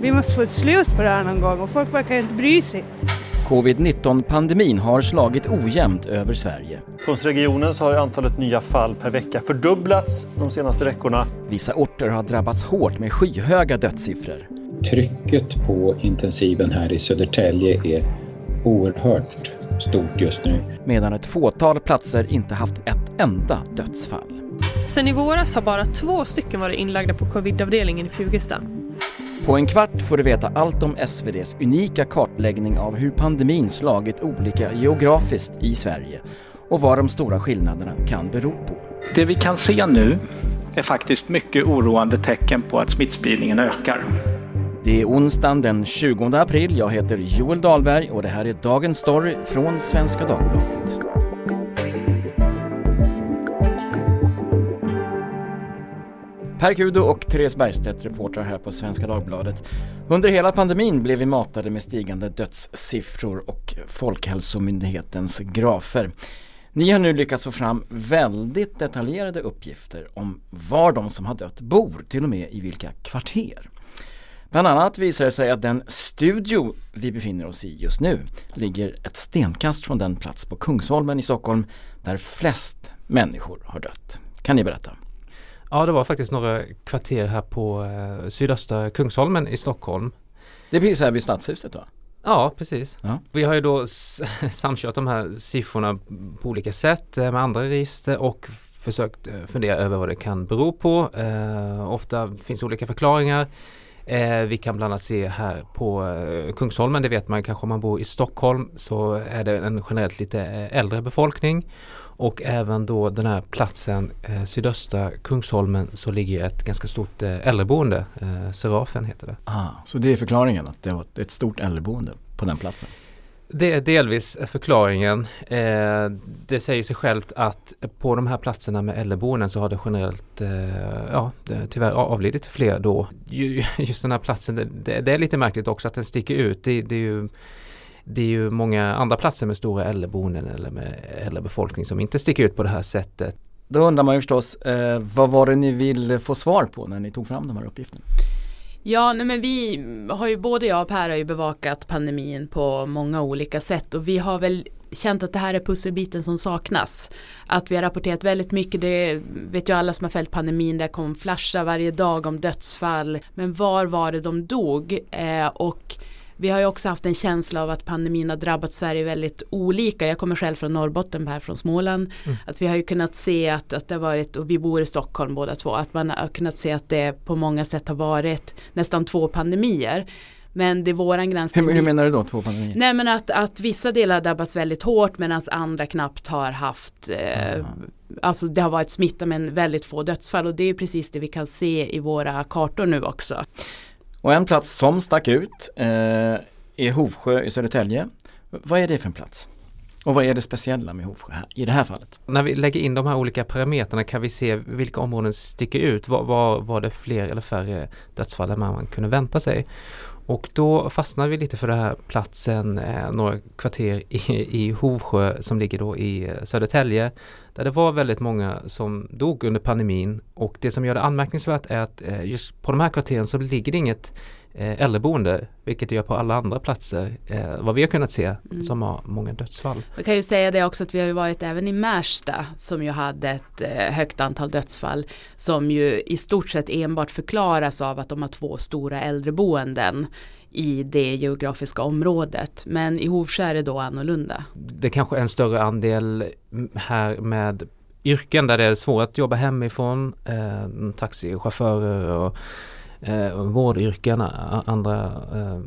Vi måste få ett slut på det här någon gång och folk verkar inte bry sig. Covid-19-pandemin har slagit ojämnt över Sverige. Hos regionen så har antalet nya fall per vecka fördubblats de senaste veckorna. Vissa orter har drabbats hårt med skyhöga dödssiffror. Trycket på intensiven här i Södertälje är oerhört stort just nu. Medan ett fåtal platser inte haft ett enda dödsfall. Sen i våras har bara två stycken varit inlagda på covidavdelningen i Fjugesta. På en kvart får du veta allt om SVDs unika kartläggning av hur pandemin slagit olika geografiskt i Sverige och vad de stora skillnaderna kan bero på. Det vi kan se nu är faktiskt mycket oroande tecken på att smittspridningen ökar. Det är onsdagen den 20 april. Jag heter Joel Dahlberg och det här är dagens story från Svenska Dagbladet. Per Kudo och Therese Bergstedt, reportrar här på Svenska Dagbladet. Under hela pandemin blev vi matade med stigande dödssiffror och Folkhälsomyndighetens grafer. Ni har nu lyckats få fram väldigt detaljerade uppgifter om var de som har dött bor, till och med i vilka kvarter. Bland annat visar det sig att den studio vi befinner oss i just nu ligger ett stenkast från den plats på Kungsholmen i Stockholm där flest människor har dött. Kan ni berätta? Ja, det var faktiskt några kvarter här på eh, sydöstra Kungsholmen i Stockholm. Det är precis här vid Stadshuset va? Ja, precis. Ja. Vi har ju då samkört de här siffrorna på olika sätt eh, med andra register och försökt eh, fundera över vad det kan bero på. Eh, ofta finns olika förklaringar. Eh, vi kan bland annat se här på eh, Kungsholmen, det vet man kanske om man bor i Stockholm så är det en generellt lite eh, äldre befolkning. Och även då den här platsen eh, sydöstra Kungsholmen så ligger ett ganska stort eh, äldreboende, eh, Serafen heter det. Ah, så det är förklaringen att det var ett stort äldreboende på den platsen? Det är delvis förklaringen. Eh, det säger sig självt att på de här platserna med äldreboenden så har det generellt eh, ja, det tyvärr avlidit fler då. Just den här platsen, det, det, är lite märkligt också att den sticker ut. Det, det, är ju, det är ju många andra platser med stora äldreboenden eller med äldrebefolkning som inte sticker ut på det här sättet. Då undrar man ju förstås, eh, vad var det ni ville få svar på när ni tog fram de här uppgifterna? Ja, nej men vi har ju både jag och Per har ju bevakat pandemin på många olika sätt och vi har väl känt att det här är pusselbiten som saknas. Att vi har rapporterat väldigt mycket, det vet ju alla som har följt pandemin, det kom flashar varje dag om dödsfall. Men var var det de dog? Eh, och vi har ju också haft en känsla av att pandemin har drabbat Sverige väldigt olika. Jag kommer själv från Norrbotten, här från Småland. Mm. Att vi har ju kunnat se att, att det har varit, och vi bor i Stockholm båda två, att man har kunnat se att det på många sätt har varit nästan två pandemier. Men det är våran granskning. Hur, hur, menar du då två pandemier? Nej men att, att vissa delar har drabbats väldigt hårt medan andra knappt har haft eh, Alltså det har varit smitta men väldigt få dödsfall och det är precis det vi kan se i våra kartor nu också. Och en plats som stack ut eh, är Hovsjö i Södertälje. Vad är det för en plats? Och vad är det speciella med Hovsjö här, i det här fallet? När vi lägger in de här olika parametrarna kan vi se vilka områden sticker ut. Var, var, var det fler eller färre dödsfall än man kunde vänta sig? Och då fastnar vi lite för den här platsen, eh, några kvarter i, i Hovsjö som ligger då i eh, Södertälje. Där det var väldigt många som dog under pandemin och det som gör det anmärkningsvärt är att eh, just på de här kvarteren så ligger det inget äldreboende, vilket det gör på alla andra platser, eh, vad vi har kunnat se, mm. som har många dödsfall. Jag kan ju säga det också att vi har varit även i Märsta som ju hade ett eh, högt antal dödsfall som ju i stort sett enbart förklaras av att de har två stora äldreboenden i det geografiska området. Men i Hovsjö är det då annorlunda. Det kanske är en större andel här med yrken där det är svårt att jobba hemifrån, eh, taxichaufförer och eh, vårdyrken, andra, eh,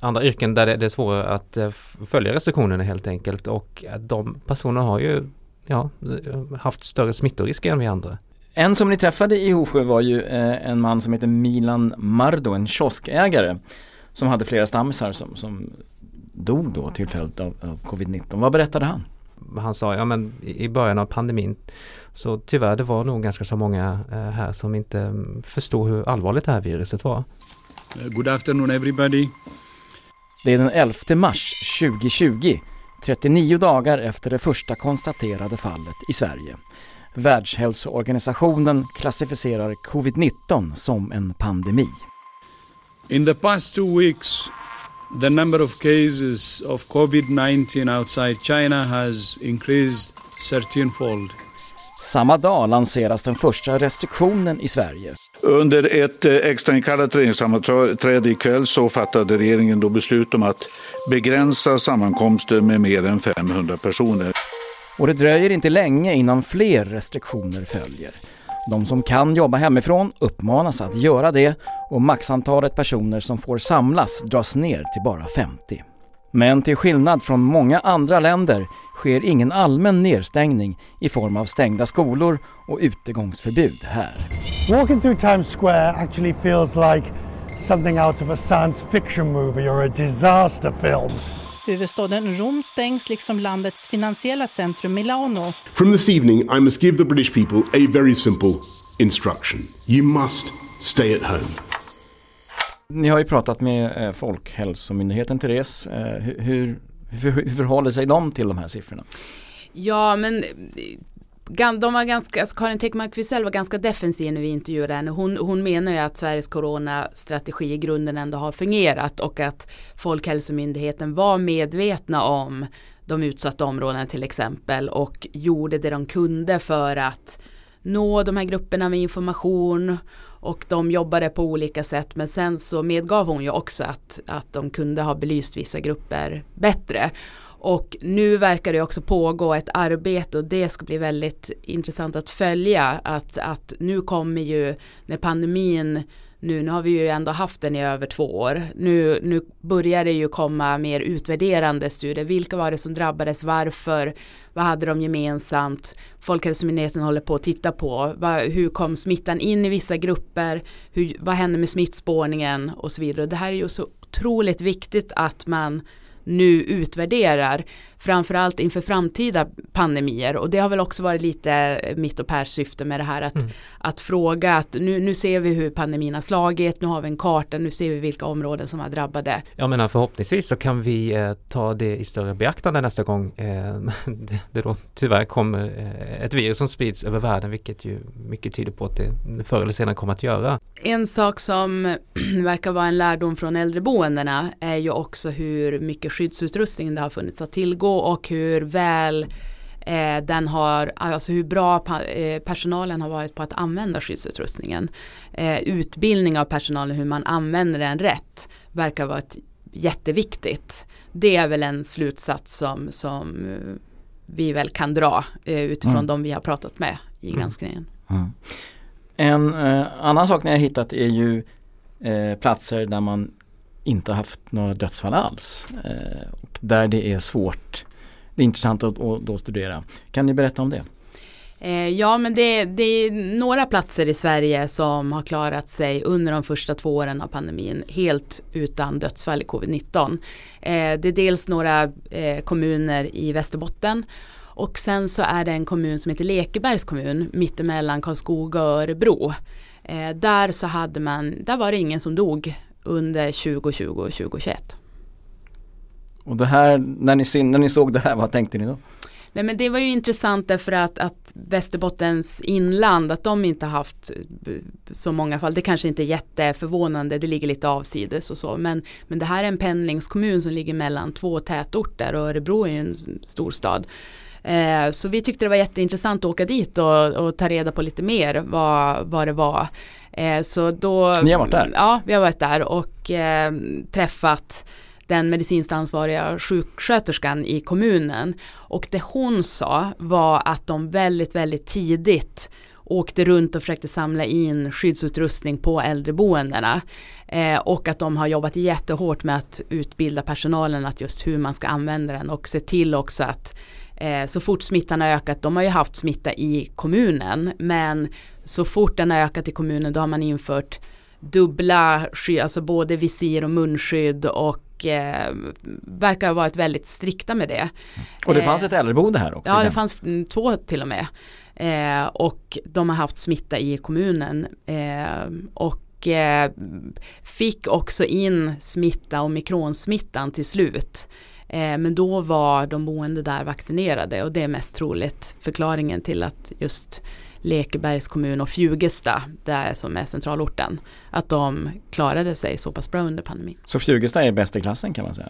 andra yrken där det, det är svårare att eh, följa restriktionerna helt enkelt och de personerna har ju ja, eh, haft större smittorisk än vi andra. En som ni träffade i Hosjö var ju eh, en man som heter Milan Mardo, en kioskägare som hade flera stammisar som, som dog då till följd av, av covid-19. Vad berättade han? Han sa, ja men i början av pandemin så tyvärr det var nog ganska så många eh, här som inte mm, förstod hur allvarligt det här viruset var. Uh, good afternoon everybody. Det är den 11 mars 2020, 39 dagar efter det första konstaterade fallet i Sverige. Världshälsoorganisationen klassificerar covid-19 som en pandemi. In the past two weeks, the number of cases of COVID 19 outside China has increased 13-fold. Samma dag lanseras den första restriktionen i Sverige. Under ett eh, extrainkallat regeringssammanträde ikväll så fattade regeringen då beslut om att begränsa sammankomster med mer än 500 personer. Och det dröjer inte länge innan fler restriktioner följer. De som kan jobba hemifrån uppmanas att göra det och maxantalet personer som får samlas dras ner till bara 50. Men till skillnad från många andra länder sker ingen allmän nedstängning i form av stängda skolor och utegångsförbud här. Walking through Times Square actually feels like something out of a science fiction movie or a disaster film. Huvudstaden Rom stängs liksom landets finansiella centrum Milano. From this evening I must give the British people a very simple instruction. You must stay at home. Ni har ju pratat med eh, Folkhälsomyndigheten, Therese. Eh, hur, hur, hur förhåller sig de till de här siffrorna? Ja, men de var ganska, alltså Karin Tegmark Wisell var ganska defensiv när vi intervjuade henne. Hon, hon menar ju att Sveriges coronastrategi i grunden ändå har fungerat och att Folkhälsomyndigheten var medvetna om de utsatta områdena till exempel och gjorde det de kunde för att nå de här grupperna med information och de jobbade på olika sätt men sen så medgav hon ju också att, att de kunde ha belyst vissa grupper bättre. Och nu verkar det också pågå ett arbete och det ska bli väldigt intressant att följa. Att, att nu kommer ju när pandemin nu, nu har vi ju ändå haft den i över två år. Nu, nu börjar det ju komma mer utvärderande studier. Vilka var det som drabbades? Varför? Vad hade de gemensamt? Folkhälsomyndigheten håller på att titta på. Vad, hur kom smittan in i vissa grupper? Hur, vad hände med smittspårningen? Och så vidare. Det här är ju så otroligt viktigt att man nu utvärderar framförallt inför framtida pandemier och det har väl också varit lite mitt och Pers syfte med det här att, mm. att fråga att nu, nu ser vi hur pandemin har slagit, nu har vi en karta, nu ser vi vilka områden som var drabbade. Jag menar förhoppningsvis så kan vi eh, ta det i större beaktande nästa gång eh, det, det då tyvärr kommer eh, ett virus som sprids över världen vilket ju mycket tyder på att det förr eller senare kommer att göra. En sak som verkar vara en lärdom från äldreboendena är ju också hur mycket skyddsutrustning det har funnits att tillgå och hur väl eh, den har, alltså hur bra eh, personalen har varit på att använda skyddsutrustningen. Eh, utbildning av personalen hur man använder den rätt verkar vara ett jätteviktigt. Det är väl en slutsats som, som eh, vi väl kan dra eh, utifrån mm. de vi har pratat med i mm. granskningen. Mm. En eh, annan sak ni har hittat är ju platser där man inte haft några dödsfall alls. Eh, där det är svårt, det är intressant att, att, att studera. Kan ni berätta om det? Eh, ja men det, det, är några platser i Sverige som har klarat sig under de första två åren av pandemin helt utan dödsfall i covid-19. Eh, det är dels några eh, kommuner i Västerbotten och sen så är det en kommun som heter Lekebergs kommun mittemellan Karlskoga och Örebro. Eh, där så hade man, där var det ingen som dog under 2020 och 2021. Och det här, när ni, när ni såg det här, vad tänkte ni då? Nej men det var ju intressant därför att, att Västerbottens inland, att de inte haft så många fall. Det kanske inte är jätteförvånande, det ligger lite avsides och så. Men, men det här är en pendlingskommun som ligger mellan två tätorter och Örebro är ju en storstad. Eh, så vi tyckte det var jätteintressant att åka dit och, och ta reda på lite mer vad, vad det var. Eh, så då, Ni har varit där? Ja, vi har varit där och eh, träffat den medicinskt ansvariga sjuksköterskan i kommunen. Och det hon sa var att de väldigt, väldigt tidigt åkte runt och försökte samla in skyddsutrustning på äldreboendena. Eh, och att de har jobbat jättehårt med att utbilda personalen att just hur man ska använda den och se till också att så fort smittan har ökat, de har ju haft smitta i kommunen, men så fort den har ökat i kommunen då har man infört dubbla skydd, alltså både visir och munskydd och eh, verkar ha varit väldigt strikta med det. Och det fanns ett äldreboende här också? Ja, det fanns två till och med. Eh, och de har haft smitta i kommunen. Eh, och eh, fick också in smitta och mikronsmittan till slut. Eh, men då var de boende där vaccinerade och det är mest troligt förklaringen till att just Lekebergs kommun och Fjugesta, där som är centralorten, att de klarade sig så pass bra under pandemin. Så Fjugesta är bäst i klassen kan man säga?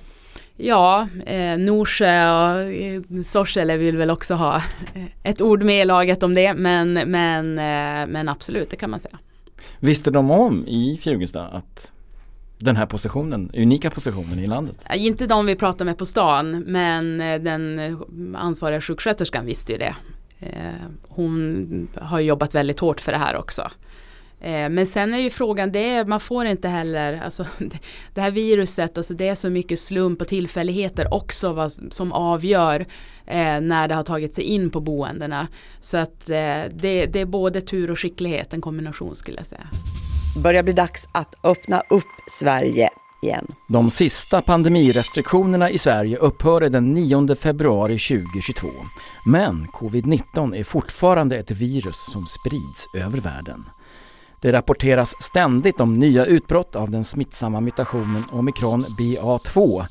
Ja, eh, Norsjö och eh, Sorsele vill väl också ha eh, ett ord med i laget om det, men, men, eh, men absolut, det kan man säga. Visste de om i Fjugesta att den här positionen, unika positionen i landet? Inte de vi pratar med på stan, men eh, den eh, ansvariga sjuksköterskan visste ju det. Eh, hon har jobbat väldigt hårt för det här också. Men sen är ju frågan, det man får inte heller, alltså det här viruset, alltså det är så mycket slump och tillfälligheter också vad, som avgör eh, när det har tagit sig in på boendena. Så att eh, det, det, är både tur och skicklighet, en kombination skulle jag säga börjar bli dags att öppna upp Sverige igen. De sista pandemirestriktionerna i Sverige upphörde den 9 februari 2022. Men covid-19 är fortfarande ett virus som sprids över världen. Det rapporteras ständigt om nya utbrott av den smittsamma mutationen omikron BA2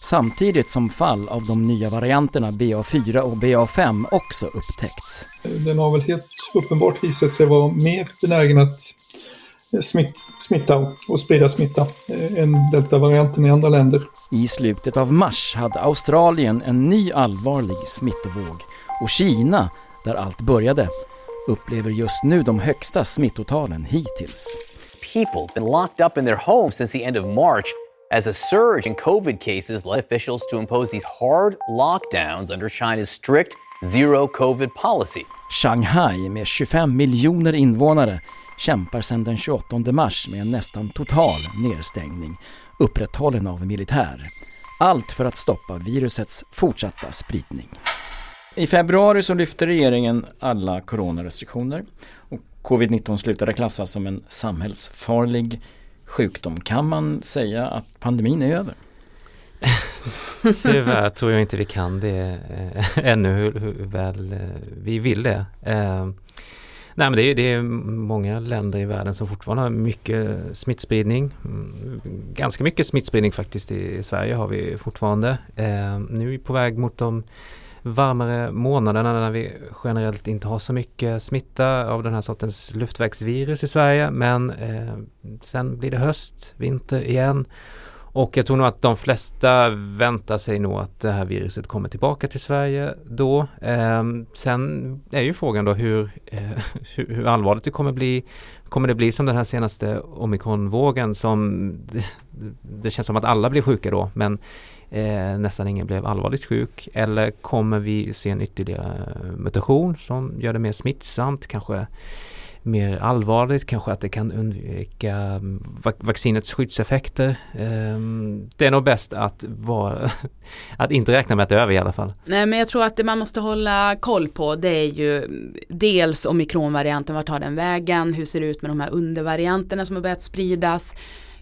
samtidigt som fall av de nya varianterna BA4 och BA5 också upptäckts. Den har väl helt uppenbart visat sig vara mer benägen att smitt, smitta och sprida smitta eh, än deltavarianten i andra länder. I slutet av mars hade Australien en ny allvarlig smittovåg och Kina, där allt började, upplever just nu de högsta smittotalen hittills. People been locked up in their homes since the end of March as a surge in COVID cases led officials to impose these hard lockdowns under China's strict zero COVID policy. Shanghai med 25 miljoner invånare kämpar sedan den 28 mars med en nästan total nedstängning upprätthållen av militär. Allt för att stoppa virusets fortsatta spridning. I februari så lyfte regeringen alla coronarestriktioner och covid-19 slutade klassas som en samhällsfarlig sjukdom. Kan man säga att pandemin är över? Tyvärr tror jag inte vi kan det eh, ännu hur, hur väl eh, vi vill det. Nej men det är, det är många länder i världen som fortfarande har mycket smittspridning. Mm, ganska mycket smittspridning faktiskt i, i Sverige har vi fortfarande. Eh, nu är vi på väg mot de varmare månaderna när vi generellt inte har så mycket smitta av den här sortens luftvägsvirus i Sverige. Men eh, sen blir det höst, vinter igen. Och jag tror nog att de flesta väntar sig nog att det här viruset kommer tillbaka till Sverige då. Eh, sen är ju frågan då hur, eh, hur, hur, allvarligt det kommer bli. Kommer det bli som den här senaste omikronvågen som det, det känns som att alla blir sjuka då men eh, nästan ingen blev allvarligt sjuk. Eller kommer vi se en ytterligare mutation som gör det mer smittsamt, kanske mer allvarligt, kanske att det kan undvika mm, vaccinets skyddseffekter. Ehm, det är nog bäst att, vara, att inte räkna med att det är över i alla fall. Nej men jag tror att det man måste hålla koll på det är ju dels omikronvarianten, vart tar den vägen, hur ser det ut med de här undervarianterna som har börjat spridas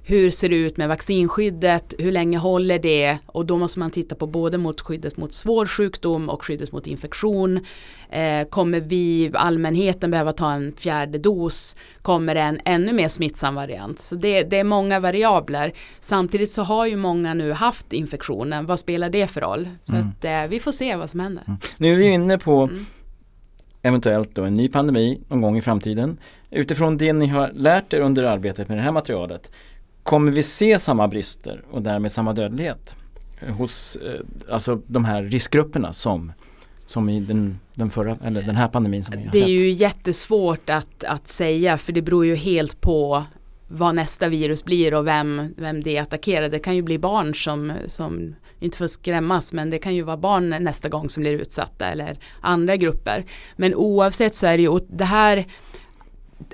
hur ser det ut med vaccinskyddet, hur länge håller det och då måste man titta på både mot skyddet mot svår sjukdom och skyddet mot infektion. Eh, kommer vi, allmänheten, behöva ta en fjärde dos? Kommer det en ännu mer smittsam variant? Så det, det är många variabler. Samtidigt så har ju många nu haft infektionen. Vad spelar det för roll? Så mm. att eh, vi får se vad som händer. Mm. Nu är vi inne på mm. eventuellt då en ny pandemi någon gång i framtiden. Utifrån det ni har lärt er under arbetet med det här materialet Kommer vi se samma brister och därmed samma dödlighet hos eh, alltså de här riskgrupperna som, som i den, den, förra, eller den här pandemin som vi har Det är sett? ju jättesvårt att, att säga för det beror ju helt på vad nästa virus blir och vem, vem det attackerar. Det kan ju bli barn som, som, inte att skrämmas, men det kan ju vara barn nästa gång som blir utsatta eller andra grupper. Men oavsett så är det ju, det här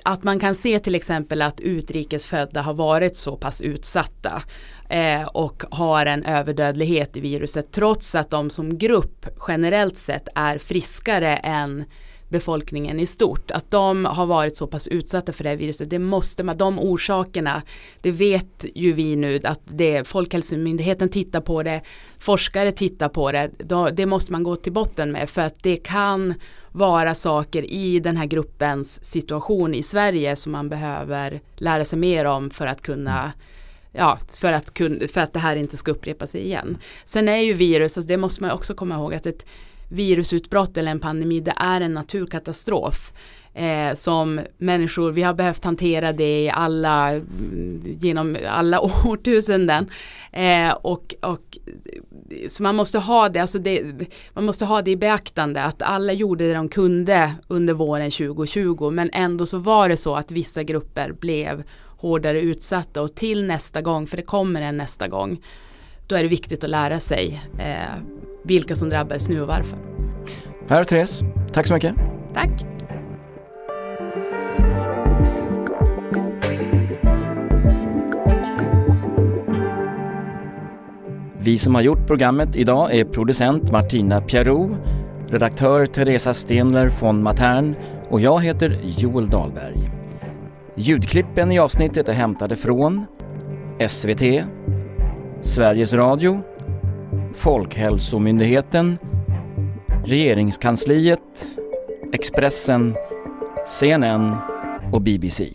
att man kan se till exempel att utrikesfödda har varit så pass utsatta eh, och har en överdödlighet i viruset trots att de som grupp generellt sett är friskare än befolkningen i stort. Att de har varit så pass utsatta för det här viruset, det måste man, de orsakerna, det vet ju vi nu att det, Folkhälsomyndigheten tittar på det, forskare tittar på det, det måste man gå till botten med för att det kan vara saker i den här gruppens situation i Sverige som man behöver lära sig mer om för att kunna ja, för att, för att det här inte ska upprepa sig igen. Sen är ju virus, det måste man också komma ihåg att ett virusutbrott eller en pandemi det är en naturkatastrof. eh, som människor, vi har behövt hantera det i alla, genom alla årtusenden. Eh, och, och, så man måste ha det, alltså det, man måste ha det i beaktande att alla gjorde det de kunde under våren 2020 men ändå så var det så att vissa grupper blev hårdare utsatta och till nästa gång, för det kommer en nästa gång, då är det viktigt att lära sig eh, vilka som drabbades nu och varför. Per och Therese, tack så mycket. Tack. Vi som har gjort programmet idag är producent Martina Pierrot, redaktör Teresa Stenler von Matern och jag heter Joel Dahlberg. Ljudklippen i avsnittet är hämtade från SVT, Sveriges Radio, Folkhälsomyndigheten, Regeringskansliet, Expressen, CNN och BBC.